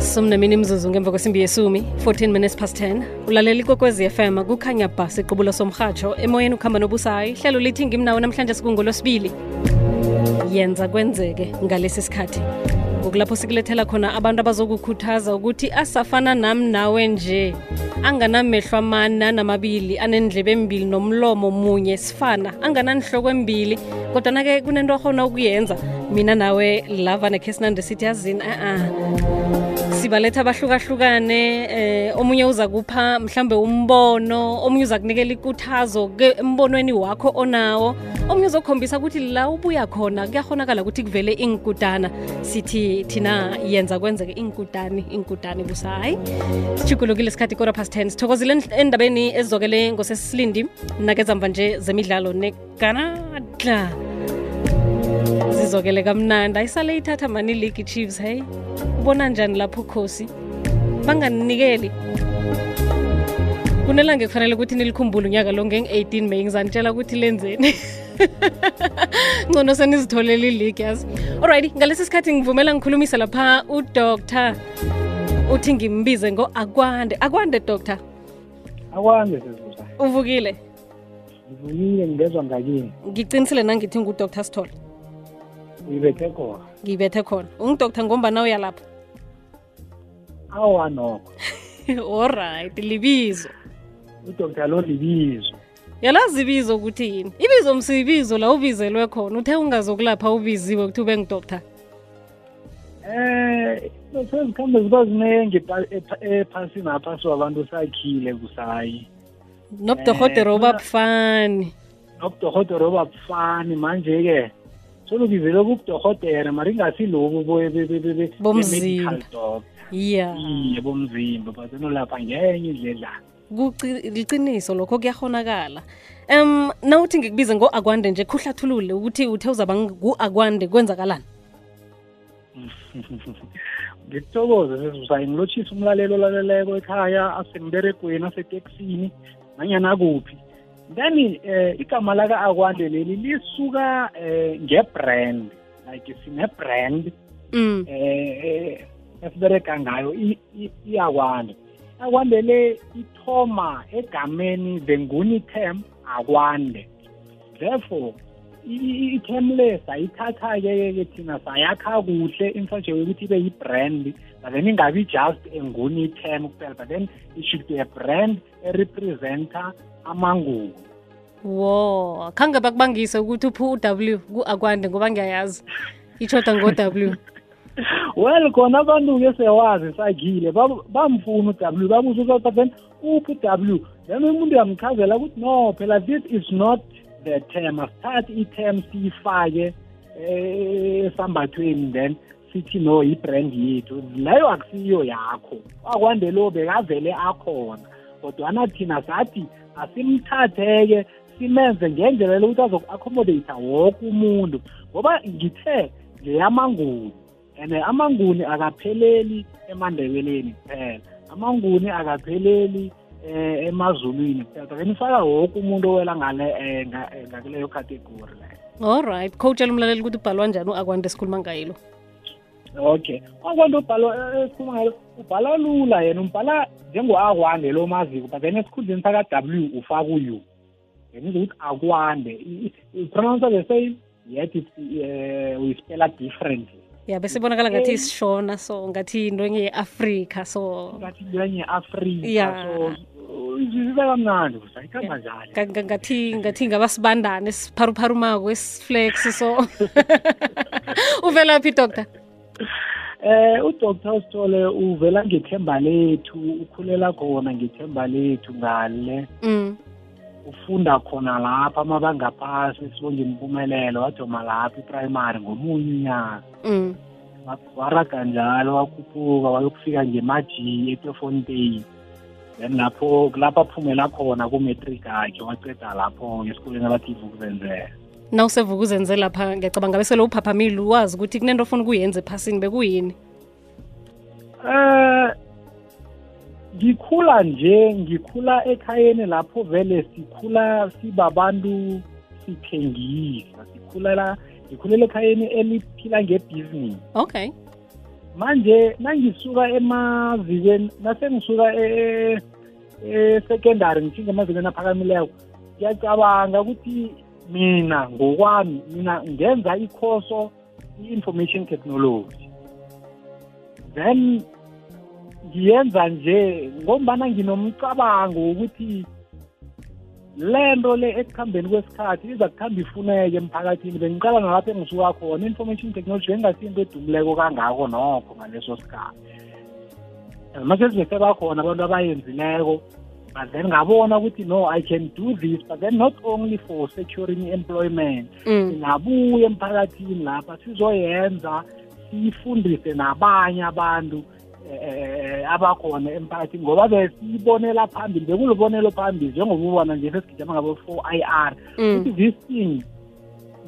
somnemini mzuzu ngemva kwesimbi yesumi 14 minutes past 10 ulalela kokwezi fm kukhanya ba siqubulo somrhatsho emoyeni ukuhamba nobusayi hlelo lithi ngimnawo namhlanje sikungolosibili yenza kwenzeke ngalesi sikhathi ngokulapho sikulethela khona abantu abazokukhuthaza ukuthi asafana nami nawe nje. Anganamehlo amane anamabili anendlebe embili nomlomo munye sifana angananihloko embili. Kodwana-ke kunento akhona ukuyenza mina nawe lava nekhe sinande sithi yazini a-a sibaletha abahlukahlukane eh omunye uza kupha mhlambe umbono omunye uza kunikela ikuthazo embonweni wakho onawo omunye uzokhombisa ukuthi la ubuya khona kuyakhonakala ukuthi kuvele inkutana sithi thina yenza kwenzeke inkutani inkutani busa hayi sijugulukile isikhathi kora past 10 sithokozile endabeni ezizokele ngosesisilindi nakezamva nje zemidlalo neganadla zizokele kamnandi. Ayisale ithatha mani league chiefs hey ubona njani lapho ukhosi banganinikeli kunelanga kufanele ukuthi nilikhumbule unyaka lo ngeng-18 may ngizanitshela ukuthi lenzeni ngcono senizitholele iligi yazi. Alright ngalesi sikhathi ngivumela ngikhulumise lapha udoktor uthi ngimbize ngo-akwande. Akwande doktor akwande uvukile? Ngivukile ngingezwa ngakini. Ngicinisile nangithi ngudoktor sithole. Ngibethe khona. Ngibethe khona. Ungidoktor ngombana uyalapha awa nokho. Alright libizo. Udoktar lo libizo yalazi ibizo ukuthi yini? Ibizo msibizo la ubizelwe khona uthe ungazokulapha ubiziwe ukuthi ube ngidoktor eh sezikhambe ziba ziningi ephasini apha siwabantu sakhile kusayi. Nobudohodera Eh, obabufani. Nobudohodera obabufani manje-ke solubizelwe kubudohodera mari ingasilobu be- be- Bomzimba. doctor. Ya iye bomzimba but nolapha ngenye indledlana liqiniso lokho kuyakhonakala um nawuthi ngikubize ngo-akwande nje kuhlathulule ukuthi uthe uzaba ngu-akwande kwenzakalani? Ngikuthokoze sezusayi ngilotshisa umlalelo olaleleko ekhaya asemberegweni aseteksini nanyana kuphi. Then eh igama laka akwande leli lisuka eh ngebrand like sine-brand mm. eh eh, esibereka ngayo i- i- iyakwande akwande le ithoma egameni the nguni term akwande. Therefore i- i- i-term le sayithatha-ke ke thina sayakha kuhle in such a way ukuthi ibe yi-brand but then ingabi just enguni term kuphela but then it should be a brand erepresenta amangubo. Wo khange bakubangise ukuthi uphi u-w ku-akwande ngoba ngiyayazi. Ichoda ngo-w. well khona abantu-ke sewazi sakhile bam- bamfuna u-w babuza ukuthi then uphi u-w? Then umuntu uyamchazela ukuthi no phela this is not the term. Asithathi i-term siyifake eh, esambathweni then sithi no i-brand yethu. Leyo akusiyo yakho. Wakwande lo bekavele akhona. Kodwana thina sathi asimthathe-ke simenze ngendlela lokuthi azoku-accommodate woke umuntu. Ngoba ngithe ngeyamanguni and amanguni akapheleli emandebeleni kuphela. Amanguni akapheleli eh emazulwini kuphela. But nifaka woke umuntu owela ngale eh, eh, ngakuleyo category leyo alright khowutshela umlaleli ukuthi ubhalwa njani u-akwande esikhuluma ngayilo okay. Akwanto ubhala esikhuluma ngalo ubhala lula yena umbhala njengo-akwande lo maziko but then esikhundleni saka-w ufaka u-u. Then ukuthi akwande. Pronounce the same? Yet uh, we spell it differently. Ya bese ibonakala ngathi isishona so ngathi into enye ye-afrika so ngathi kwenye afrika Ya. so izizwe kamnandi kusayikhamba nga- ngathi ngathi ngabasibandane esipharupharumako esiflex so. Uvelaphi doctor? Eh udr usithole uvela ngethemba lethu ukhulela khona ngethemba lethu ngale. Mm. Ufunda khona lapha amabanga phasi sibonge impumelelo wajoma lapha iprimary ngomunye unyaka. Mm. waraga njalo wakhuphuka wayokufika ngemaji etefontein then lapho lapho aphumela khona kumatric akhe waceda lapho esikoleni abathi ivukuzenzela nawusevuka uzenze lapha ngiyacabanga bese lo uphaphamile uwazi ukuthi kunento ofuna ukuyenza ephasini bekuyini? Eh ngikhula nje ngikhula ekhayeni lapho vele sikhula sibabantu sithengisa. Sikhulela ngikhulela ekhayeni eliphila ngebhizinisi okay. Manje nangisuka emazikweni nasengisuka e- e-secondary ngithinga emazikweni aphakamileko ngiyacabanga ukuthi mina ngokwami mina ngenza ikhoso i-information technology. Then ngiyenza nje ngombana nginomcabango wokuthi lento le ekuhambeni kwesikhathi iza kuhamba ifuneke emphakathini. Bengiqala nalapho engisuka khona information technology bengasinto edumileko kangako nokho ngaleso sikhathi. Mase singese bakhona abantu abayenzileko but then ngabona ukuthi no i can do this but then not only for securing employment. Singabuya emphakathini lapha sizoyenza siyifundise nabanye abantu eh abakhona emphakathini ngoba besiyibonela phambili bekulubonelo phambili njengoba ubona nje sesigijama ngabo 4IR ukuthi this thing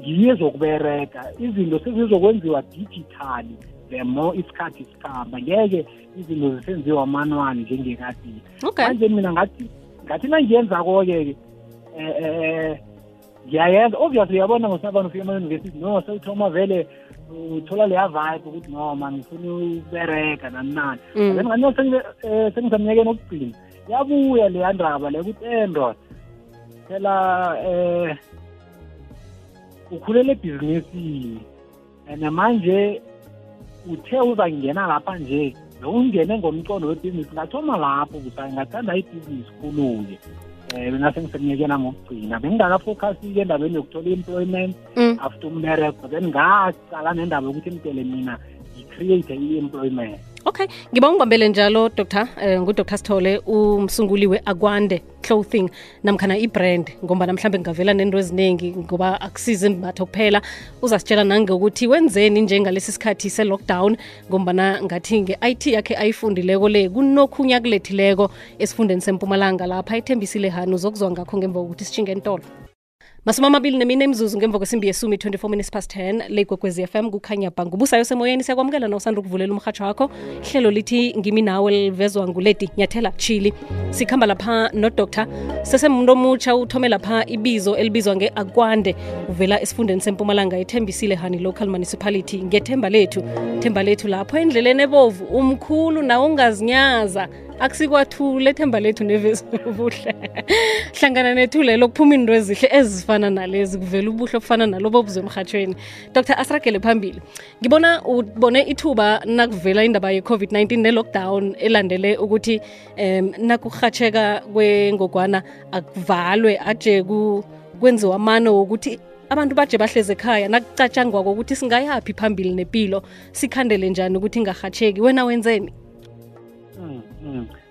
ngiyo ezokubereka izinto sezizokwenziwa digitally the more isikhathi sikhamba. Ngeke izinto zisenziwa manually njengekadini manje mina ngathi ngathi nangiyenza-ko-ke eh ngiyayenza obviously uyabona ngosabana ufika ema-university no sewuthoma vele uthola leya vibe ukuthi no man ngifuna ukubereka nani nani then ngani sengisemnyakeni okugcina yabuya leya ndaba le ukuthi endod phela eh ukhulela ebhizinisini. And manje uthe uzangena lapha nje nokungene ngomcondo webhizinisi ngathoma lapho busayi ngathanda ibhizinisi khulu-ke. Mina sengisemnyekeni amokugcina bengingakafocus-ke endabeni yokuthola i-employment. After umbereko then ngaqala nendaba yokuthi mtele mina ngicreate i-employment okay ngiba ungibambele njalo dr uh, ngudr sithole umsunguli we-akwande clothing namkhana i-brand ngoba mhlawumbe ngingavela nento eziningi ngoba akusize imbatho kuphela. Uzasitshela nangokuthi wenzeni njengalesi sikhathi se-lockdown ngombana ngathi nge-i t yakhe ayifundileko le kunokhunye akulethileko esifundeni sempumalanga lapha ithembisile hani uzokuzwa ngakho ngemva kokuthi sitshinge entolo masumi amabili nemine imzuzu ngemva kwesimbi yesumi 24 minutes past 10 le ikwekwezi fm kukhanya ba ngubusayo semoyeni siyakwamukela na usanda ukuvulela umrhatsho wakho. Ihlelo lithi ngimi nawe livezwa nguledi nyathela chili. Sikhamba lapha nodoktar sesemuntu omutsha uthome lapha ibizo elibizwa nge-akwande uvela esifundeni sempumalanga ethembisile hani local municipality. Ngethemba lethu themba lethu lapho endleleni ebovu umkhulu nawe ungazinyaza akusikwathule ethemba lethu nevezubuhle hlangana nethulelo kuphuma into ezihle ezifana nalezi kuvela ubuhle obufana nalobo obuzwe emhatshweni dr asragele phambili. Ngibona ubone ithuba nakuvela indaba ye-covid-19 ne-lockdown elandele ukuthi um nakurhatsheka kwengogwana akuvalwe aje kwenziwa amano wokuthi abantu baje bahleze ekhaya. Nakucatshangwako ukuthi singayaphi phambili nempilo sikhandele njani ukuthi ingarhatsheki wena wenzeni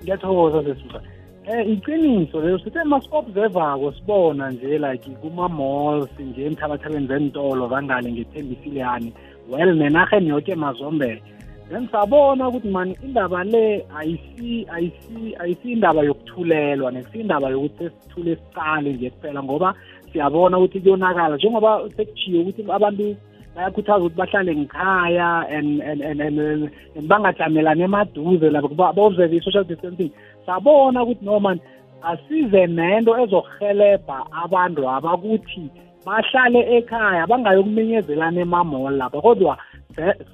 ngiyathokoza sesisuka um iqiniso leyo sithe masi-observa-ko sibona nje like kuma-malls nje emthabathabeni zentolo zangale ngethembisile yani well nenarheni yoke mazombele then sabona ukuthi mani indaba le ayisi ayisi ayisi indaba yokuthulelwa nekusiyindaba yokuthi sesithule sicale nje kuphela ngoba siyabona ukuthi kuyonakala njengoba sekujiye ukuthi abantu bayakhuthaza ukuthi bahlale ngikhaya and and and and bangajamelani emaduze labo ba-observe i-social distancing. Sabona ukuthi no man asize nento ezohelebha abantu aba ukuthi bahlale ekhaya bangayokuminyezelana emamall lapha. Kodwa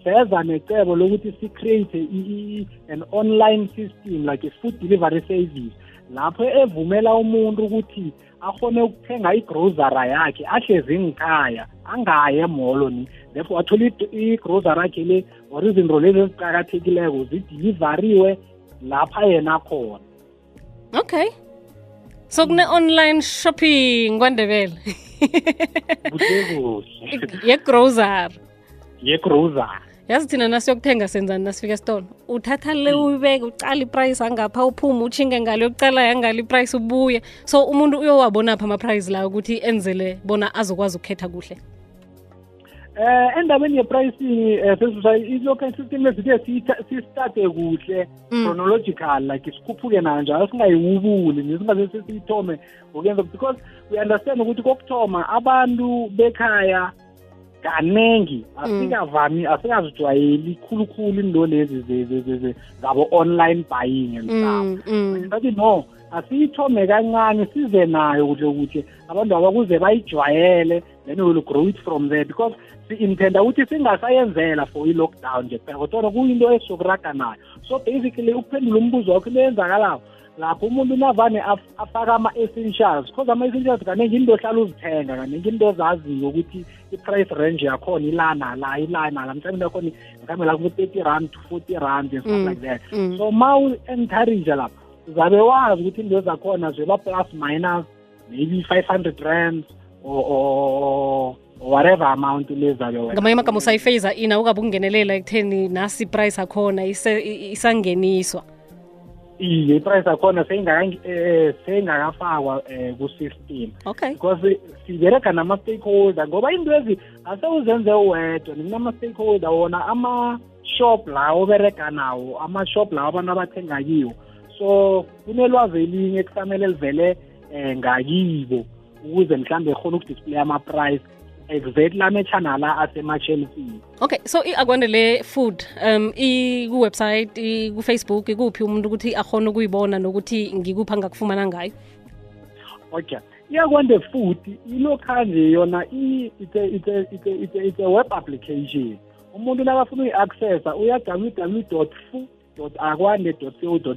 seza necebo lokuthi si-create an online system like a food delivery service. Lapho evumela umuntu ukuthi akhone ukuthenga igrosara yakhe ahlezi ngikhaya angaye emolo ni. Therefore athole igrosara yakhe le or izinto lezi eziqakathekileko zidilivariwe lapha yena khona. Okay. So kune-online shopping kwandebele. Yegrosary yegrosara yazi thina nasiyokuthenga senzani nasifika esitolo? Uthatha le uyibeke ucala iprice angapha uphume utshinge ngale yokucala yangale iprice ubuye. So umuntu uyowabonapha ama-price lawo ukuthi enzele bona azokwazi ukukhetha kuhle? Eh endabeni yepricing eh sesisusa i-local system ezithe sistarte kuhle chronological like sikhuphuke nayo njalo singayiwubuli nesingaze sesiyithome ngokuyenza because we understand ukuthi kokuthoma abantu bekhaya kaningi asikavami asikazijwayeli khulukhulu into lezi ze- ze- ze- ze- zabo-online buying and stuff. Mm, mm. bathi no asiyithome kancane size nayo kuhle kuhle abantu abakuze bayijwayele then we will grow it from there. Because si-intenda ukuthi singasayenzela for i-lockdown nje phela kodwa kuyinto esizokuraga nayo so basically ukuphendula umbuzo wakho into eyenzakalayo lapho umuntu unavane af- afaka ama-essentials because ama-essentials kaningi into ohlala uzithenga kaningi into ozaziyo ukuthi i-price range yakhona ila nala ila nala mhlawumbe yakhona mhlawumbe la ku-thirty rand to forty rand and stuff Mm, like that. mm. so ma u-encourage lapho uzabe wazi ukuthi into zakhona ziba plus minus maybe five hundred rands or, or, or whatever amount lezabe wena. Ngamanye amagama usayifeza ina ukabe ukungenelela ekutheni nasi iprice akhona isangeniswa iye iprice yakhona seyingaka- eh, seyingakafakwa um ku-system okay. Because sibereka nama-stakeholder ngoba into ezi asewuzenze uwedwa nikunama-stakeholder wona ama-shop lawo obereka nawo ama-shop lawo abantu abathenga kiwo. So kunelwazi elinye kufanele livele um ngakibo ukuze mhlawumbe khona ukudisplay ama-price exactly amechanala asema-chelsea okay so i-akwande le food um i-kuwebsite i- ku-facebook ikuphi umuntu ukuthi akhona ukuyibona nokuthi ngikuphi angakufumana ngayo? Okay iyakwande futhi ilokha nje yona i- it's a, web application. Umuntu nakafuna uyi-accessa uya www fu akwande co za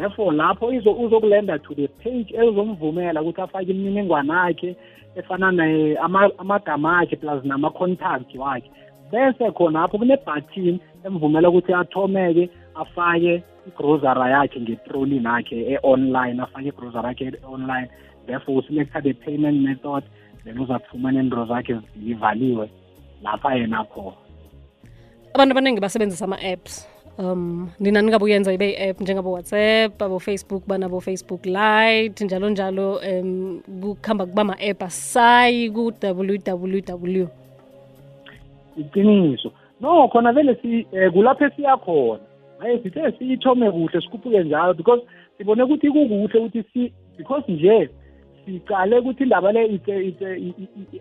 therefore lapho izo- uzokulenda to the page ezomvumela ukuthi afake imininingwane yakhe efana ne- ama- amagama akhe plus nama-contact wakhe. Bese khonapho kune-button emvumela ukuthi athomeke afake igrosara yakhe ngetrolini akhe e-online afake igrosara yakhe e-online. Therefore uselecta the payment method then uzakufumana into zakhe zivaliwe lapha yena khona. Abantu abaningi basebenzisa ama-apps. Um nina ningabe uyenza ibe i-app njengabo-whatsapp abo-facebook banabo-facebook lite njalo njalo um kuhamba kuba ma-app asayi ku-www iqiniso. No khona vele si eh, kulapho esiya khona. Hayi sithe siyithome kuhle sikhuphuke njalo because sibone ukuthi kukuhle ukuthi si because nje sicale ukuthi indaba le i-emergency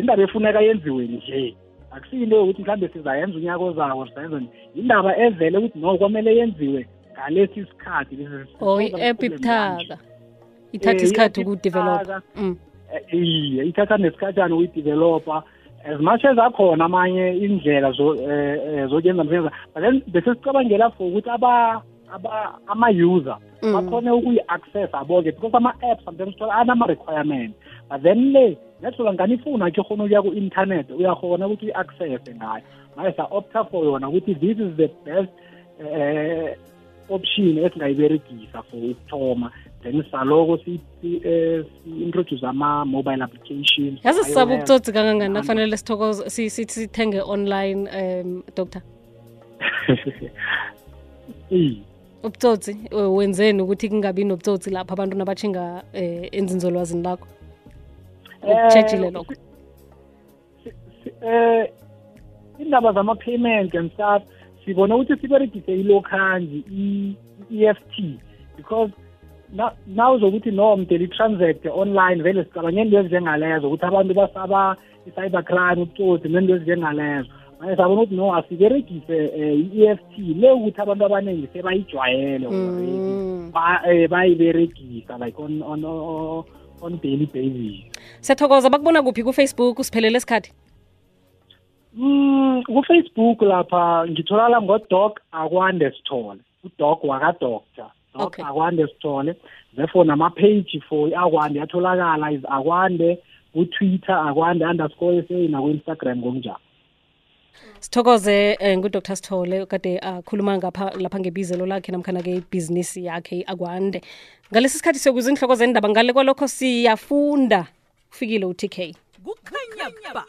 indaba efuneka yenziwe nje. Akusiyinto yokuthi mhlawumbe sizayenza unyaka ozawo sizayenza nje indaba evele ukuthi no kwamele yenziwe ngalesi sikhathi lesi or sisolve i-app i-problem kanje. ibuthaka ithatha Eh, isikhathi i-app ukudevelopha ibuthaka. mm. Eh, iye ithatha nesikhatshana ukuyidevelopa as much as akhona amanye indlela zo- eh, eh, zokuyenza msebenza but then bese sicabangela for ukuthi aba aba ama-user Mm. bakhone ukuyi-access abo-ke because ama-apps sometimes thola anama-requirement but then le nethola ngani ifuna ke khona ukuya ku-internet uyakhona ukuthi uyi-accesse ngayo. Manje sa-opta for yona ukuthi this is the best eh option esingayiberegisa for ukuthoma. Then saloko si-introduce ama-mobile applications yazi sisaba ubutsotsi kangangani nakufanele sithenge online um doctor? Ubutsotsi eh, wenzeni ukuthi kungabi nobutsotsi lapho abantu nabatshinga um enzinzolwazini lakho ukutshejile Eh, lokho eh indaba zama-payment and stuff sibone ukuthi siberegise ilokhanji i-EFT because na- nawuzokuthi no mdele i-transact online vele sicabanye into ezinjengalezo ukuthi abantu basaba i-cyber crime ubutsotsi nento ezinjengalezo manje sabona ukuthi no asiberegise um i-EFT le ukuthi abantu abaningi sebayijwayele Mm. eh, bayiberegisa like on, on, on, on daily basis. Siyathokoza bakubona kuphi kufacebook? Usiphelele isikhathi? Mm, ku-Facebook lapha ngitholakala ngodoc akwande sithole. Udoc wakadoctor. Doc Okay. akwande sithole. Therefore nama-page for i-akwande yatholakala is akwande ku-twitter akwande underscore sa nakwi-instagram ngokunjalo sithokoze um ngudr. Sithole kade akhuluma ngapha lapha ngebizelo lakhe namkhana-ke ibhizinisi yakhe akwande ngalesi sikhathi siyokuza inhloko zendaba ngale kwalokho siyafunda. Kufikile u-tk kukhanya ba